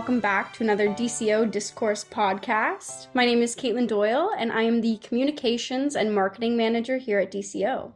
Welcome back to another DCO Discourse podcast. My name is Katelyn Doyle, and I am the Communications and Marketing Manager here at DCO.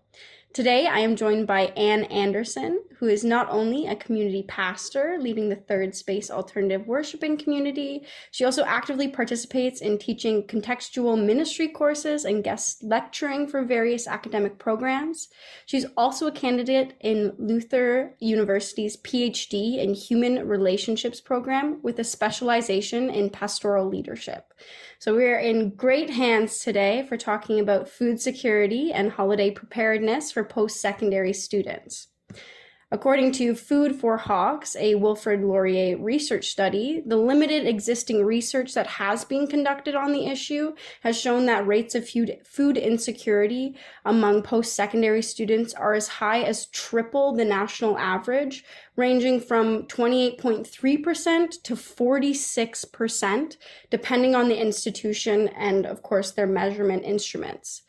Today, I am joined by Anne Anderson, who is not only a community pastor leading the Third Space Alternative Worshiping community, she also actively participates in teaching contextual ministry courses and guest lecturing for various academic programs. She's also a candidate in Luther University's PhD in Human Relationships program with a specialization in pastoral leadership. So we are in great hands today for talking about food security and holiday preparedness for post secondary students. According to Food for Hawks, a Wilfrid Laurier research study, the limited existing research that has been conducted on the issue has shown that rates of food, insecurity among post secondary students are as high as triple the national average, ranging from 28.3% to 46%, depending on the institution and, of course, their measurement instruments.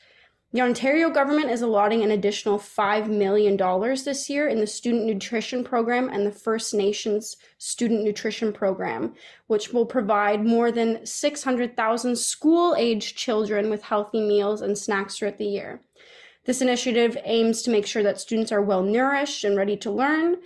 The Ontario government is allotting an additional $5 million this year in the Student Nutrition Program and the First Nations Student Nutrition Program, which will provide more than 600,000 school age children with healthy meals and snacks throughout the year. This initiative aims to make sure that students are well nourished and ready to learn.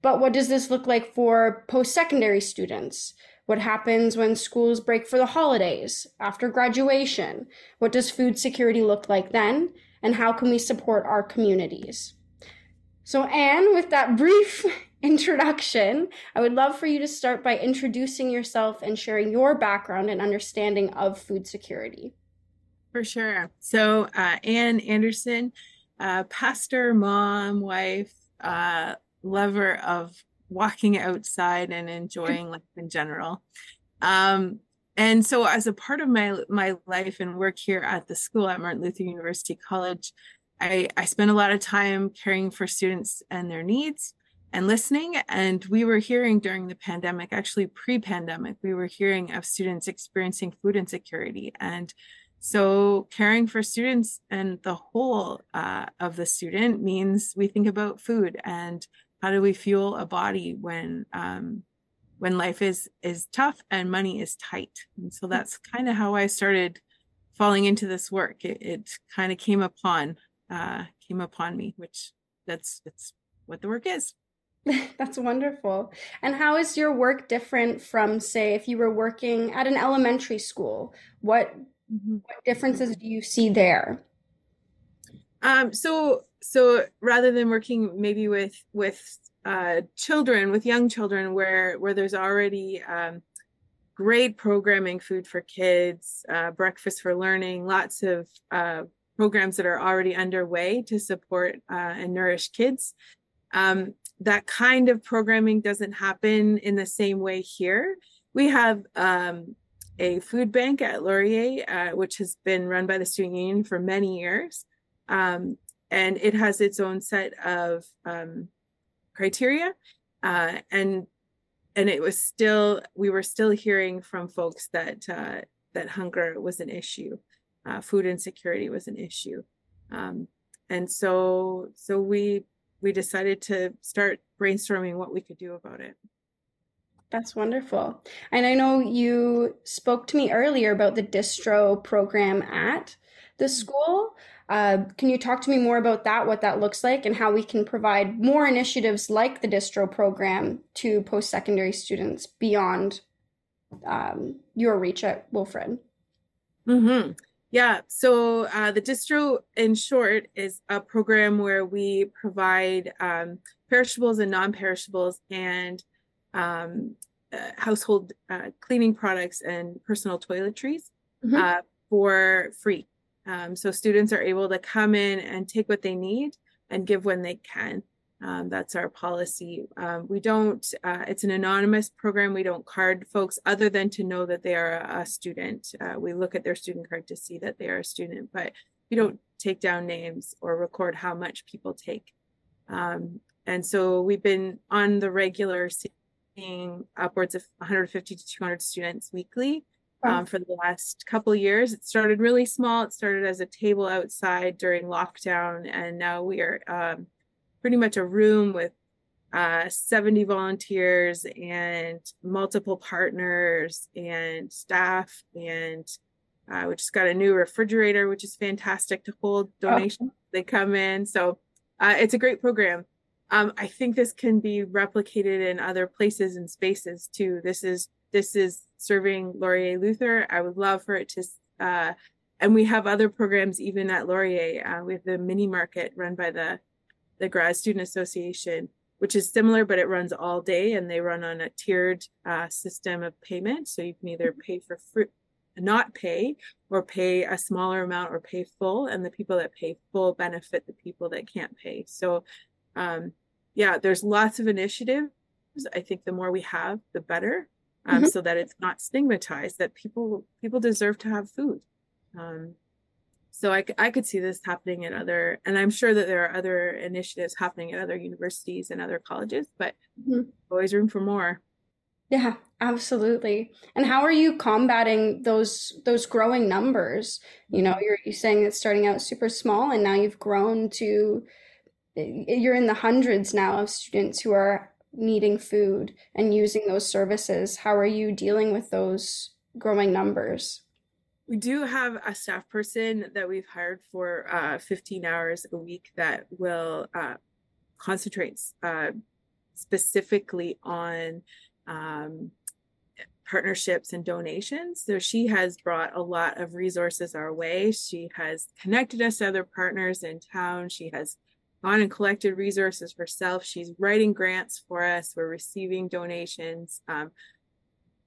But what does this look like for post secondary students? What happens when schools break for the holidays, after graduation? What does food security look like then? And how can we support our communities? So, Anne, with that brief introduction, I would love for you to start by introducing yourself and sharing your background and understanding of food security. For sure. So, uh, Anne Anderson, uh, pastor, mom, wife, uh, lover of walking outside and enjoying life in general. Um, and so as a part of my my life and work here at the school at Martin Luther University College, I, I spent a lot of time caring for students and their needs and listening. And we were hearing during the pandemic, actually pre-pandemic, we were hearing of students experiencing food insecurity. And so caring for students and the whole uh, of the student means we think about food and how do we fuel a body when um, when life is is tough and money is tight and so that's kind of how i started falling into this work it, it kind of came upon uh, came upon me which that's that's what the work is That's wonderful. And how is your work different from, say, if you were working at an elementary school? What, mm-hmm. what differences do you see there? Um, so so rather than working maybe with with uh, children, with young children, where where there's already um, great programming, food for kids, uh, breakfast for learning, lots of uh, programs that are already underway to support uh, and nourish kids. Um, that kind of programming doesn't happen in the same way here. We have um, a food bank at Laurier, uh, which has been run by the student union for many years. Um, and it has its own set of um, criteria. Uh, and and it was still we were still hearing from folks that uh, that hunger was an issue, uh, food insecurity was an issue, um, and so so we we decided to start brainstorming what we could do about it. That's wonderful. And I know you spoke to me earlier about the distro program at the school. Uh, can you talk to me more about that, what that looks like, and how we can provide more initiatives like the distro program to post secondary students beyond um, your reach at Wilfrid. Mm-hmm. Yeah. So uh, the distro, in short, is a program where we provide um, perishables and non-perishables and um, uh, household uh, cleaning products and personal toiletries mm-hmm. Uh, for free. Um, so students are able to come in and take what they need and give when they can. Um, that's our policy. Um, we don't, uh, it's an anonymous program. We don't card folks other than to know that they are a, student. Uh, we look at their student card to see that they are a student, but we don't take down names or record how much people take. Um, and so we've been on the regular seeing upwards of 150 to 200 students weekly. Um, for the last couple years. It started really small. It started as a table outside during lockdown, and now we are um, pretty much a room with uh, 70 volunteers and multiple partners and staff and uh, we just got a new refrigerator which is fantastic to hold oh. donations oh. they come in so uh, it's a great program um, i think this can be replicated in other places and spaces too this is this is serving laurier luther i would love for it to uh, and we have other programs even at laurier uh, we have the mini market run by the the Grad Student Association, which is similar, but it runs all day and they run on a tiered uh, system of payment. So you can either pay for free, not pay, or pay a smaller amount or pay full. And the people that pay full benefit the people that can't pay. So, um, yeah, there's lots of initiatives. I think the more we have, the better. Um, mm-hmm. so that it's not stigmatized that people people deserve to have food um, so I, I could see this happening at other and i'm sure that there are other initiatives happening at other universities and other colleges but mm-hmm. always room for more yeah absolutely and how are you combating those those growing numbers you know you're, you're saying it's starting out super small and now you've grown to you're in the hundreds now of students who are needing food and using those services how are you dealing with those growing numbers we do have a staff person that we've hired for uh, 15 hours a week that will uh, concentrate uh, specifically on um, partnerships and donations. So she has brought a lot of resources our way. She has connected us to other partners in town. She has gone and collected resources herself. She's writing grants for us. We're receiving donations. Um,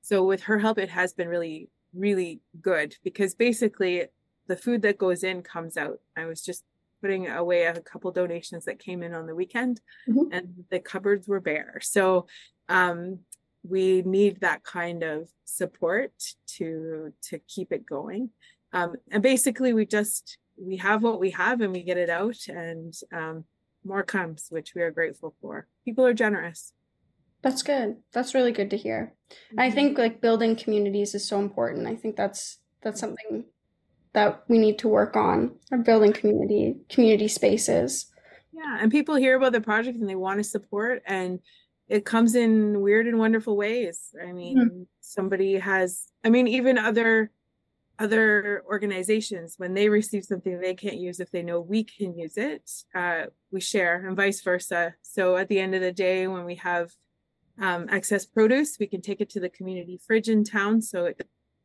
so with her help, it has been really really good because basically the food that goes in comes out. I was just putting away a couple donations that came in on the weekend mm-hmm. and the cupboards were bare. So um, we need that kind of support to to keep it going. Um, and basically we just we have what we have and we get it out and um, more comes, which we are grateful for. People are generous. That's good. That's really good to hear. Mm-hmm. I think like building communities is so important. I think that's that's something that we need to work on. Or building community community spaces. Yeah, and people hear about the project and they want to support and it comes in weird and wonderful ways. I mean, mm-hmm. somebody has I mean even other other organizations when they receive something they can't use if they know we can use it uh, we share and vice versa so at the end of the day when we have um, excess produce, we can take it to the community fridge in town so it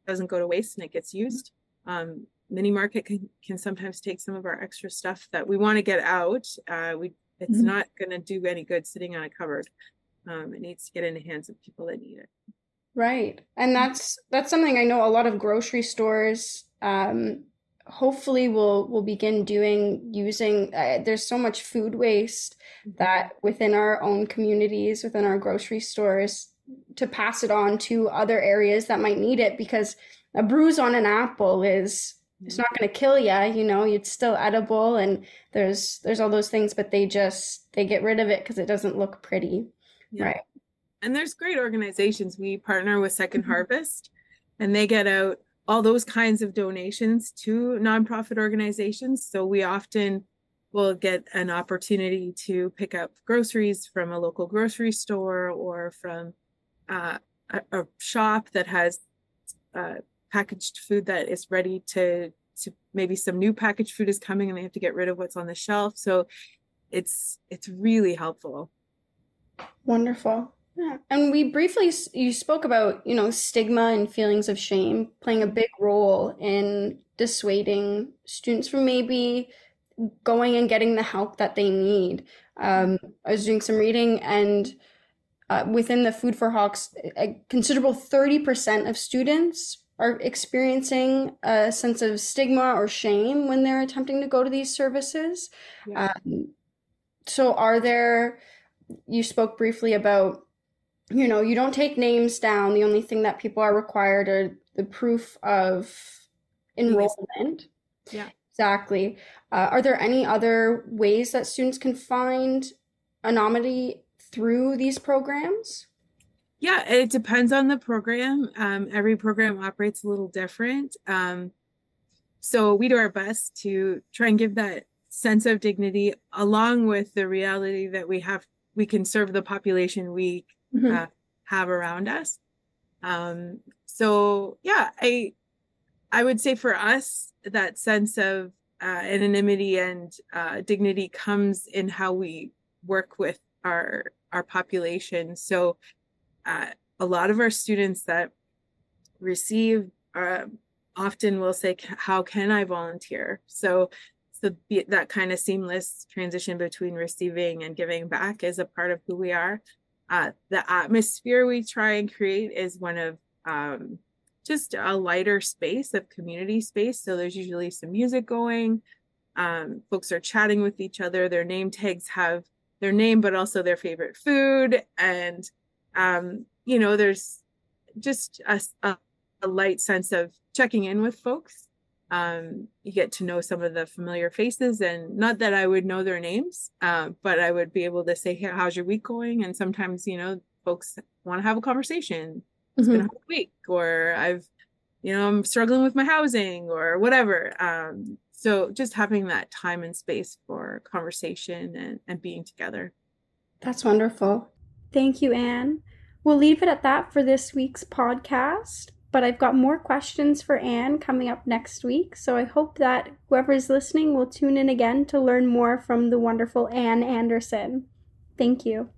doesn't go to waste and it gets used. Um, mini market can, can sometimes take some of our extra stuff that we want to get out. Uh, we it's mm-hmm. not going to do any good sitting on a cupboard. Um, it needs to get in the hands of people that need it. Right, and that's that's something I know a lot of grocery stores um, hopefully we'll we'll begin doing using uh, there's so much food waste mm-hmm. that within our own communities within our grocery stores to pass it on to other areas that might need it because a bruise on an apple is it's not going to kill you you know it's still edible and there's there's all those things but they just they get rid of it because it doesn't look pretty. Yeah. right and there's great organizations we partner with 2nd mm-hmm. harvest and they get out all those kinds of donations to nonprofit organizations. So we often will get an opportunity to pick up groceries from a local grocery store or from uh, a, a, shop that has uh, packaged food that is ready to to maybe some new packaged food is coming and they have to get rid of what's on the shelf. So it's it's really helpful. Wonderful. Yeah. And we briefly, you spoke about, you know, stigma and feelings of shame playing a big role in dissuading students from maybe going and getting the help that they need. Um, I was doing some reading and uh, within the Food for Hawks, a considerable 30% of students are experiencing a sense of stigma or shame when they're attempting to go to these services. Yeah. Um, so, are there, you spoke briefly about, you know, you don't take names down. The only thing that people are required are the proof of enrollment. Yeah. Exactly. Uh, are there any other ways that students can find anonymity through these programs? Yeah, it depends on the program. Um, every program operates a little different. Um, so we do our best to try and give that sense of dignity along with the reality that we have we can serve the population we mm-hmm. uh, have around us um, so yeah i i would say for us that sense of uh, anonymity and uh, dignity comes in how we work with our our population so uh, a lot of our students that receive uh, often will say how can i volunteer so so that kind of seamless transition between receiving and giving back is a part of who we are. Uh, the atmosphere we try and create is one of um, just a lighter space of community space. So there's usually some music going. Um, folks are chatting with each other. Their name tags have their name, but also their favorite food. And, um, you know, there's just a, a, a light sense of checking in with folks um, you get to know some of the familiar faces and not that i would know their names uh, but i would be able to say hey, how's your week going? And sometimes you know folks want to have a conversation. It's mm-hmm. been a week or i've you know i'm struggling with my housing or whatever. Um, so just having that time and space for conversation and, and being together. That's wonderful. Thank you anne. We'll leave it at that for this week's podcast but I've got more questions for Anne coming up next week, so I hope that whoever's listening will tune in again to learn more from the wonderful Anne Anderson. Thank you.